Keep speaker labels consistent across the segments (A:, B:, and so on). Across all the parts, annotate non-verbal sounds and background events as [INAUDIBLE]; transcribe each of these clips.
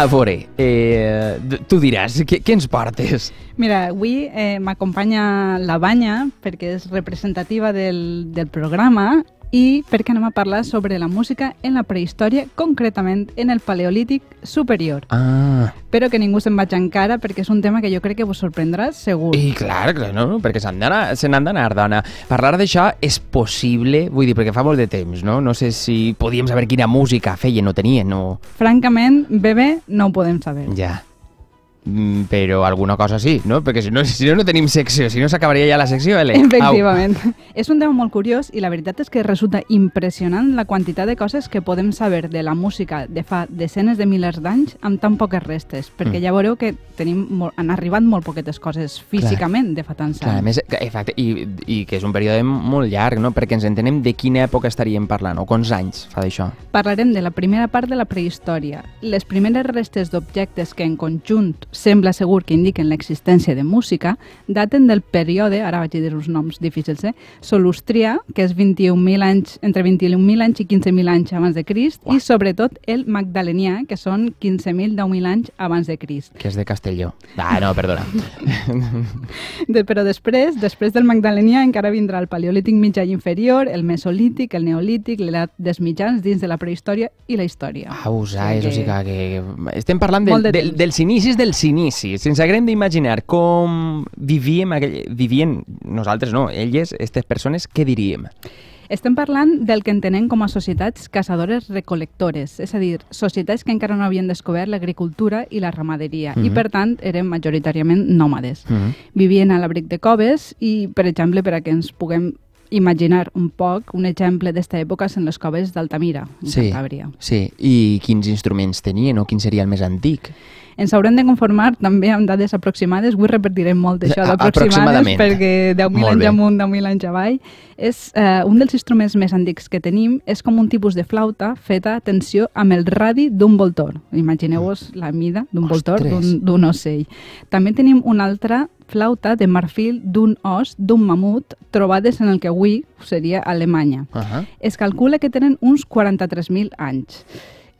A: A veure, eh, tu diràs, què, què ens portes?
B: Mira, avui eh, m'acompanya la Banya perquè és representativa del, del programa i perquè anem a parlar sobre la música en la prehistòria, concretament en el Paleolític superior.
A: Ah,
B: Però que ningú se'n vagi encara perquè és un tema que jo crec que vos sorprendrà segur.
A: i clar, clar no, perquè s'han d'anar, se n'han d'anar, dona. Parlar d'això és possible, vull dir, perquè fa molt de temps, no? No sé si podíem saber quina música feien o tenien, o...
B: Francament, bebè, no ho podem saber.
A: Ja. Mm, però alguna cosa sí, no? Perquè si no, si no, no tenim secció, si no s'acabaria ja la secció, Ele.
B: Efectivament. És un tema molt curiós i la veritat és que resulta impressionant la quantitat de coses que podem saber de la música de fa desenes de milers d'anys amb tan poques restes, perquè
A: Mm.
B: ja veureu que tenim molt, han arribat molt poquetes coses físicament de fa tants
A: Clar, a
B: anys.
A: més, que, exacte, i, i que és un període molt llarg, no? Perquè ens entenem de quina època estaríem parlant, o quants anys fa d'això.
B: Parlarem de la primera part de la prehistòria. Les primeres restes d'objectes que en conjunt sembla segur que indiquen l'existència de música daten del període, ara vaig dir uns noms difícils, eh? Solustrià, que és 21.000 anys, entre 21.000 anys i 15.000 anys abans de Crist,
A: Uah.
B: i sobretot el Magdalenià, que són 15.000, 10.000 anys abans de Crist.
A: Que és de Castelló. Ah, no, perdona. [LAUGHS]
B: De, però després, després del Magdalenià encara vindrà el Paleolític mitjà i inferior, el Mesolític, el Neolític, l'edat dels mitjans dins de la prehistòria i la història.
A: Ah, usais,
B: Sí
A: o sigui
B: que-
A: que, que estem parlant del,
B: de
A: del,
B: temps.
A: dels inicis dels inicis. Ens haguem d'imaginar com vivíem, aquell, vivien nosaltres, no, elles, aquestes persones, què diríem?
B: Estem parlant del que entenem com a societats caçadores-recolectores, és a dir, societats que encara no havien descobert l'agricultura i la ramaderia i,
A: Mhm.
B: per tant, eren majoritàriament nòmades.
A: Mm -hmm.
B: Vivien a l'abric de coves i, per exemple, per a que ens puguem imaginar un poc, un exemple d'esta època són les coves d'Altamira, en
A: Sí.
B: Cantàbria.
A: Sí, i quins instruments tenien o quin seria el més antic?
B: Ens haurem de conformar també amb dades aproximades. Avui repetirem molt d'això
A: A-
B: d'aproximades perquè 10.000
A: Molt
B: anys amunt, 10.000 anys avall. És, eh, un dels instruments més antics que tenim és com un tipus de flauta feta, atenció, amb el radi d'un voltor. Imagineu-vos la mida d'un voltor, d'un ocell. També tenim una altra flauta de marfil d'un os, d'un mamut, trobades en el que avui seria Alemanya.
A: Uh -huh.
B: Es calcula que tenen uns 43.000 anys.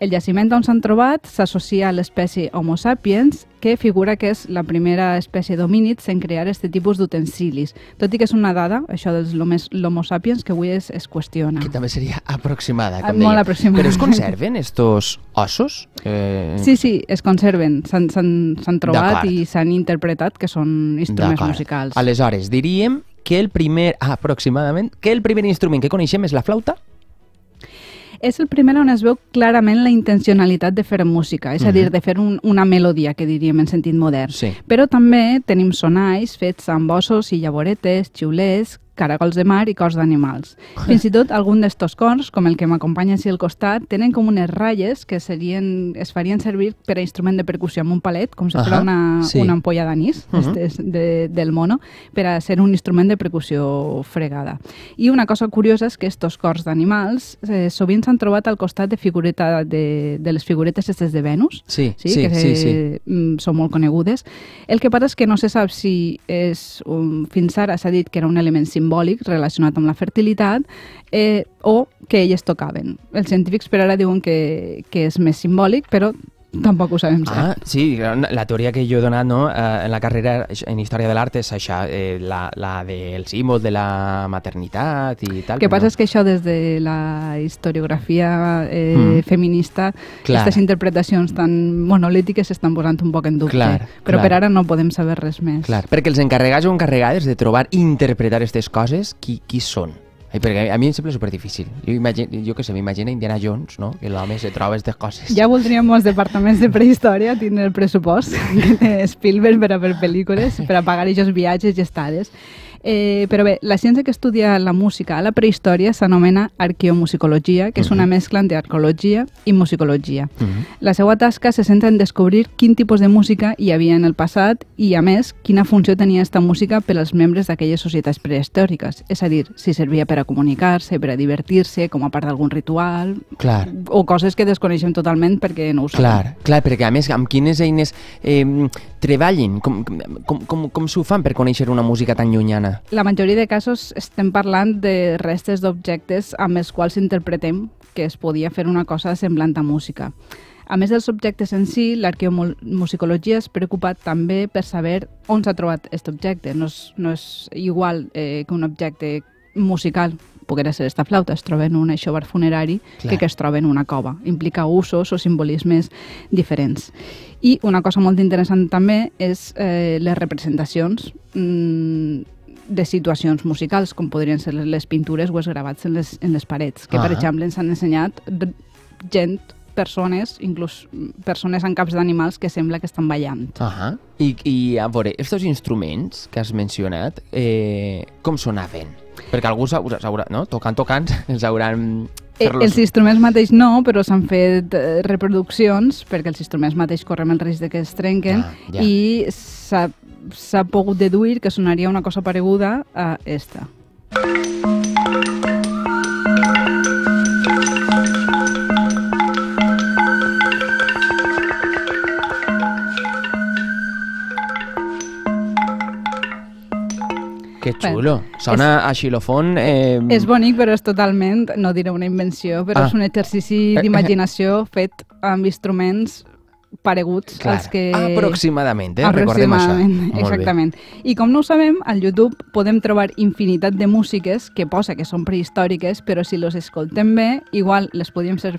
B: El jaciment on s'han trobat s'associa a l'espècie Homo sapiens, que figura que és la primera espècie d'homínids en crear aquest tipus d'utensilis. Tot i que és una dada, això dels l'Homo sapiens, que avui es, es qüestiona.
A: Que també seria aproximada,
B: Ah,
A: com
B: molt
A: deia.
B: aproximada.
A: Però es conserven estos ossos? Eh,
B: Sí, sí, es conserven, s'han trobat i s'han interpretat que són instruments musicals.
A: Aleshores, diríem que el primer, ah, aproximadament, que el primer instrument que coneixem és la flauta?
B: És el primer on es veu clarament la intencionalitat de fer música, és a dir,
A: Mhm.
B: de fer un, una melodia, que diríem en sentit modern.
A: Sí.
B: Però també tenim sonalls fets amb ossos i llavoretes, xiulers, caragols de mar i cors d'animals. Fins i tot algun d'estos cors, com el que m'acompanya així al costat, tenen com unes ratlles que serien, es farien servir per a instrument de percussió amb un palet, com si fos una,
A: sí.
B: una ampolla d'anís
A: Mhm.
B: este és de, del mono, per a ser un instrument de percussió fregada. I una cosa curiosa és que estos cors d'animals eh, sovint s'han trobat al costat de figureta de, de les figuretes estes de Venus,
A: Sí,
B: sí,
A: sí,
B: que
A: sí, sí.
B: mm, són molt conegudes. El que passa és que no se sap si és, um, fins ara s'ha dit que era un element simbòlic relacionat amb la fertilitat eh, o que elles tocaven. Els científics per ara diuen que, que és més simbòlic, però tampoc ho sabem
A: Ah,
B: cert.
A: sí, la teoria que jo he donat no, eh, en la carrera en Història de l'Art és això, eh, la, la del símbol de la maternitat i tal.
B: El que passa
A: no.
B: és que això des de la historiografia eh,
A: Mm.
B: feminista,
A: Clar.
B: aquestes interpretacions tan monolítiques s'estan posant un poc en dubte.
A: Clar,
B: però
A: clar.
B: per ara no podem saber res més.
A: Clar, perquè els encarregats o encarregades de trobar i interpretar aquestes coses, qui, qui són? Ai, perquè a mi em sembla superdifícil. Jo, imagino, jo que sé, m'imagino Indiana Jones, no? Que l'home se troba aquestes coses.
B: Ja voldríem molts departaments de prehistòria tindre el pressupost [LAUGHS] té Spielberg per a fer pel·lícules, per a pagar aquests viatges i estades. Eh, però bé, la ciència que estudia la música a la prehistòria s'anomena arqueomusicologia, que és una mescla entre arqueologia i musicologia.
A: Mhm.
B: La seva tasca se centra en descobrir quin tipus de música hi havia en el passat i, a més, quina funció tenia esta música per als membres d'aquelles societats prehistòriques. És a dir, si servia per a comunicar-se, per a divertir-se, com a part d'algun ritual,
A: Clar,
B: o coses que desconeixem totalment perquè no ho sabem.
A: clar, clar, perquè a més, amb quines eines eh, treballen? Com, com, com, com s'ho fan per conèixer una música tan llunyana?
B: La majoria de casos estem parlant de restes d'objectes amb els quals interpretem que es podia fer una cosa semblant a música. A més dels objectes en si, l'arqueomusicologia es preocupa també per saber on s'ha trobat aquest objecte. No és, no és igual eh, que un objecte musical poguera ser esta flauta, es troba en un aixovar funerari
A: Clar.
B: que que es troba en una cova. Implica usos o simbolismes diferents. I una cosa molt interessant també és eh, les representacions mm, de situacions musicals, com podrien ser les, les pintures o els gravats en les, en les parets, que, per
A: Ah.
B: exemple, ens han ensenyat gent, persones, inclús mm, persones amb caps d'animals que sembla que estan ballant.
A: Ahà. I, I a veure, estos instruments que has mencionat, eh, com sonaven? Perquè algú s'haurà, no? tocant, tocant, [LAUGHS] els hauran...
B: Eh, els instruments mateix no, però s'han fet eh, reproduccions perquè els instruments mateix correm el risc de que es trenquen
A: Ah, ja.
B: i s'ha s'ha pogut deduir que sonaria una cosa pareguda a esta.
A: Que xulo. Sona a xilofon... Eh,
B: És bonic, però és totalment, no diré una invenció, però
A: Ah.
B: és un exercici d'imaginació fet amb instruments pareguts
A: clar,
B: als que...
A: Aproximadament, eh? Recordem això.
B: Aproximadament, exactament. I com no ho sabem, al YouTube podem trobar infinitat de músiques que posa que són prehistòriques, però si les escoltem bé, igual les podríem ser,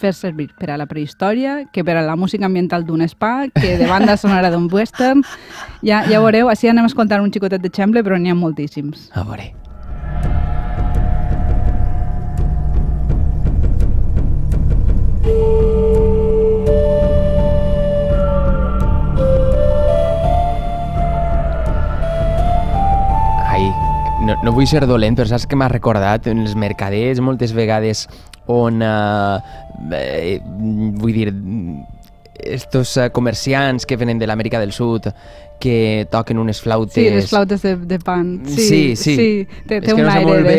B: fer servir per a la prehistòria, que per a la música ambiental d'un spa, que de banda [LAUGHS] sonora d'un western. Ja, ja veureu, així anem a escoltar un xicotet d'exemple, però n'hi ha moltíssims.
A: A veure. No, vull ser dolent, però saps que m'ha recordat? En els mercaders moltes vegades on, eh, eh, vull dir, estos eh, comerciants que venen de l'Amèrica del Sud que toquen unes flautes...
B: Sí, les flautes de, de pan.
A: Sí, sí.
B: sí té,
A: És
B: té
A: que
B: un
A: no sé
B: aire
A: molt bé,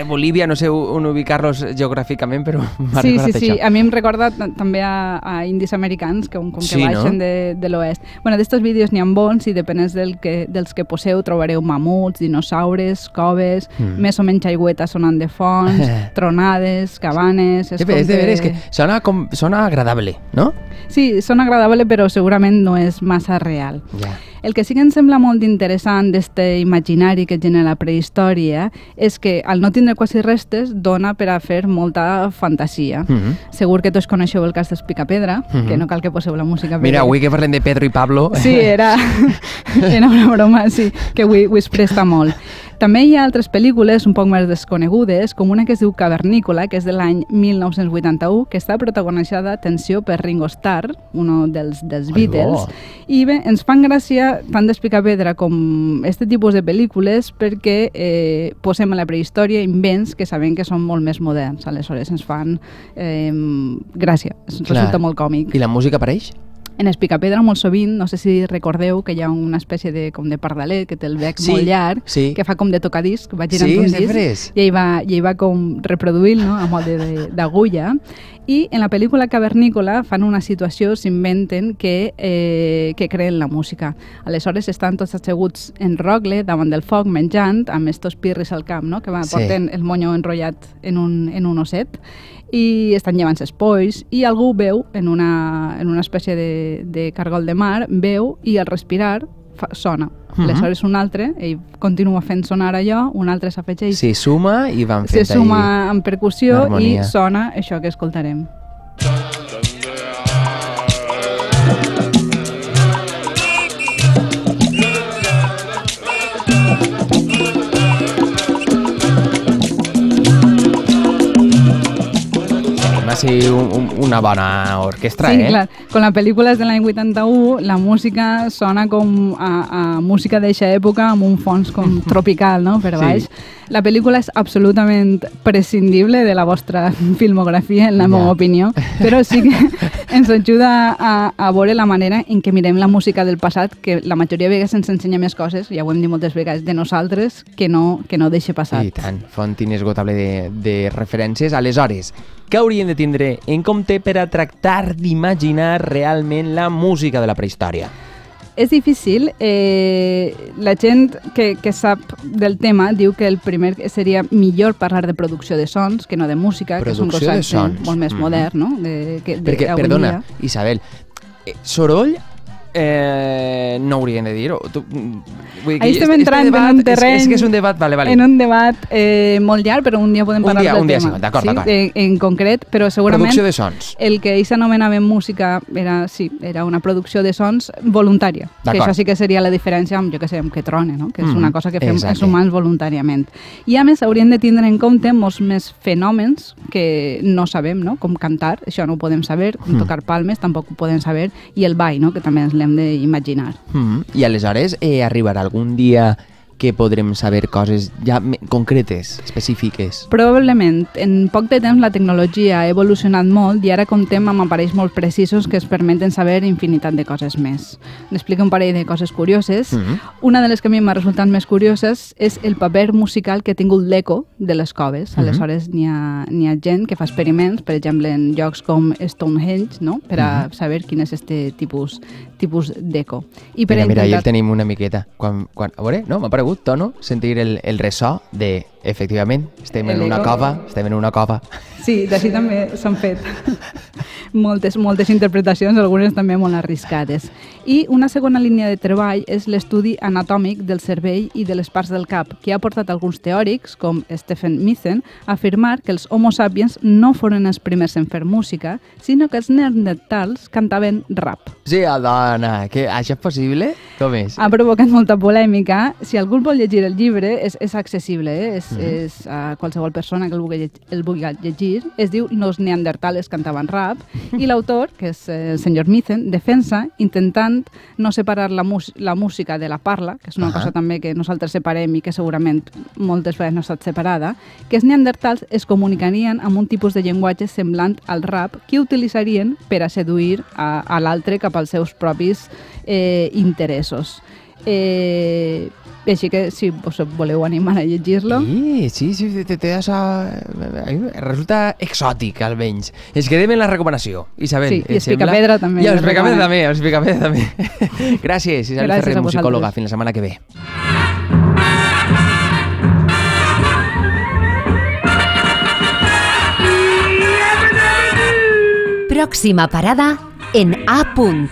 A: eh, Bolívia, no sé on ubicar-los geogràficament, però [LAUGHS] m'ha
B: Sí, sí,
A: recordat
B: sí.
A: això.
B: A mi em recorda també a, a indis americans que, com que
A: Sí, no?
B: baixen de, de l'oest. Bueno, d'estos vídeos n'hi ha bons i depenent del que, dels que poseu trobareu mamuts, dinosaures, coves,
A: Mm.
B: més o menys aigüeta sonant de fons, [LAUGHS] tronades, cabanes...
A: És, de, és de veres que sona, com, sona agradable, no?
B: Sí, són agradable, però segurament no és massa real.
A: Ja.
B: El que sí que em sembla molt interessant d'este imaginari que genera la prehistòria és que al no tindre quasi restes dona per a fer molta fantasia.
A: Mm -hmm.
B: Segur que tots coneixeu el cas d'Espicapedra,
A: Mhm.
B: que no cal que poseu la música.
A: Mira, avui que parlem de Pedro i Pablo...
B: Sí, era, [LAUGHS] era una broma, sí, que avui, es presta molt. També hi ha altres pel·lícules un poc més desconegudes, com una que es diu Cavernícola, que és de l'any 1981, que està protagonitzada, atenció, per Ringo Starr, un dels, dels Beatles, i bé, ens fan gràcia tant d'Espicapedra com este tipus de pel·lícules perquè eh, posem a la prehistòria invents que sabem que són molt més moderns, aleshores ens fan eh, gràcia,
A: Clar.
B: resulta molt còmic.
A: I la música apareix?
B: En Espicapedra molt sovint, no sé si recordeu que hi ha una espècie de, com de pardalet que té el bec
A: Sí,
B: molt llarg,
A: sí.
B: que fa com de tocadisc, va girant
A: Sí,
B: un
A: és
B: disc
A: veres.
B: i ell va, i ell va com reproduint no? a molde de- d'agulla i en la pel·lícula Cavernícola fan una situació, s'inventen que, eh, que creen la música. Aleshores estan tots asseguts en rogle davant del foc menjant amb estos pirris al camp, no? que va,
A: Sí.
B: porten el monyo enrotllat en un, en un osset i estan llevant ses polls i algú veu en una, en una espècie de, de cargol de mar, veu i al respirar fa, sona.
A: Mhm.
B: Aleshores un altre, ell continua fent sonar allò, un altre s'afegeix,
A: Sí, suma i van
B: se
A: fent
B: suma amb percussió i sona això que escoltarem.
A: Ser un, un, una bona orquestra,
B: sí,
A: eh?
B: clar. Con la pel·lícula és de l'any 81, la música sona com a, a música d'eixa època amb un fons com [LAUGHS] tropical, no?, per
A: Sí.
B: baix. La pel·lícula és absolutament prescindible de la vostra [LAUGHS] filmografia, en la
A: Ja.
B: meva opinió, però sí que [LAUGHS] ens ajuda a, a veure la manera en què mirem la música del passat, que la majoria de vegades ens ensenya més coses, ja ho hem dit moltes vegades, de nosaltres, que no, que no deixa passat.
A: I tant, font inesgotable de, de referències. Aleshores, què hauríem de tindre en compte per a tractar d'imaginar realment la música de la prehistòria?
B: és difícil. Eh, la gent que, que sap del tema diu que el primer seria millor parlar de producció de sons que no de música,
A: Producció
B: que és un concepte
A: sons.
B: molt més
A: Mhm.
B: modern, no? De, que, de,
A: Perquè, perdona,
B: dia.
A: Isabel, eh, soroll eh, no haurien de dir-ho. Mm, vull dir
B: Ahí estem
A: este-
B: entrant
A: este
B: en
A: debat
B: un
A: és-
B: terreny...
A: És, que és un debat, vale, vale.
B: En un debat eh, molt llarg, però un dia podem
A: Un
B: parlar
A: dia-
B: del
A: un dia
B: tema.
A: sí, d'acord,
B: sí?
A: d'acord.
B: En, en concret, però segurament
A: Producció de sons.
B: el que ells anomenaven música era, sí, era una producció de sons voluntària. Que això sí que seria la diferència amb, jo que sé, amb que trone, no? que és
A: Mhm,
B: una cosa que fem
A: exacte.
B: els humans voluntàriament. I a més haurien de tindre en compte molts més fenòmens que no sabem, no? com cantar, això no ho podem saber, com
A: Mhm.
B: tocar palmes tampoc ho podem saber, i el ball, no? que també ens l'hem d'imaginar.
A: Mm I aleshores eh, arribarà algun dia que podrem saber coses ja concretes, específiques.
B: Probablement, en poc de temps la tecnologia ha evolucionat molt i ara comptem amb aparells molt precisos que ens permeten saber infinitat de coses més. N'explico un parell de coses curioses.
A: Mhm.
B: Una de les que a mi m'ha resultat més curioses és el paper musical que ha tingut l'eco de les coves.
A: Mhm.
B: Aleshores, n'hi ha, ha gent que fa experiments, per exemple, en llocs com Stonehenge, no? per a
A: Mhm.
B: saber quin és este tipus, tipus d'eco. I per
A: Mira,
B: intentar...
A: tenim una miqueta. Quan, quan, a veure, no, m'ha paregut, Tono, sentir el, el ressò de, efectivament, estem en una cova, estem en una cova.
B: Sí, d'ací també s'han fet moltes, moltes interpretacions, algunes també molt arriscades. I una segona línia de treball és l'estudi anatòmic del cervell i de les parts del cap, que ha portat alguns teòrics, com Stephen Mithen, a afirmar que els homo sapiens no foren els primers en fer música, sinó que els neandertals cantaven rap.
A: Sí, dona, que això és possible? Com és?
B: Ha provocat molta polèmica. Si algú vol llegir el llibre, és, és accessible, eh? és,
A: Mhm.
B: és a qualsevol persona que el vulgui, el vulgui llegir. Es diu Los neandertales cantaven rap [LAUGHS] i l'autor, que és eh, el senyor Mithen, defensa intentant no separar la, la música de la parla, que és una
A: Ahà.
B: cosa també que nosaltres separem i que segurament moltes vegades no ha estat separada, que els neandertals es comunicarien amb un tipus de llenguatge semblant al rap que utilitzarien per a seduir a, a l'altre cap als seus propis eh, interessos. Eh, així que si us voleu animar a llegir-lo...
A: Sí, sí, sí, té, té això... a Resulta exòtic, almenys. Ens quedem en la recomanació. Isabel,
B: Sí, i els
A: sembla?
B: Picapedra també,
A: I els Picapedra també, els Picapedra també. [LAUGHS] Gràcies, Isabel
B: Gràcies
A: Ferrer,
B: a
A: musicòloga. Fins la setmana que ve.
C: Pròxima parada en A. Punt.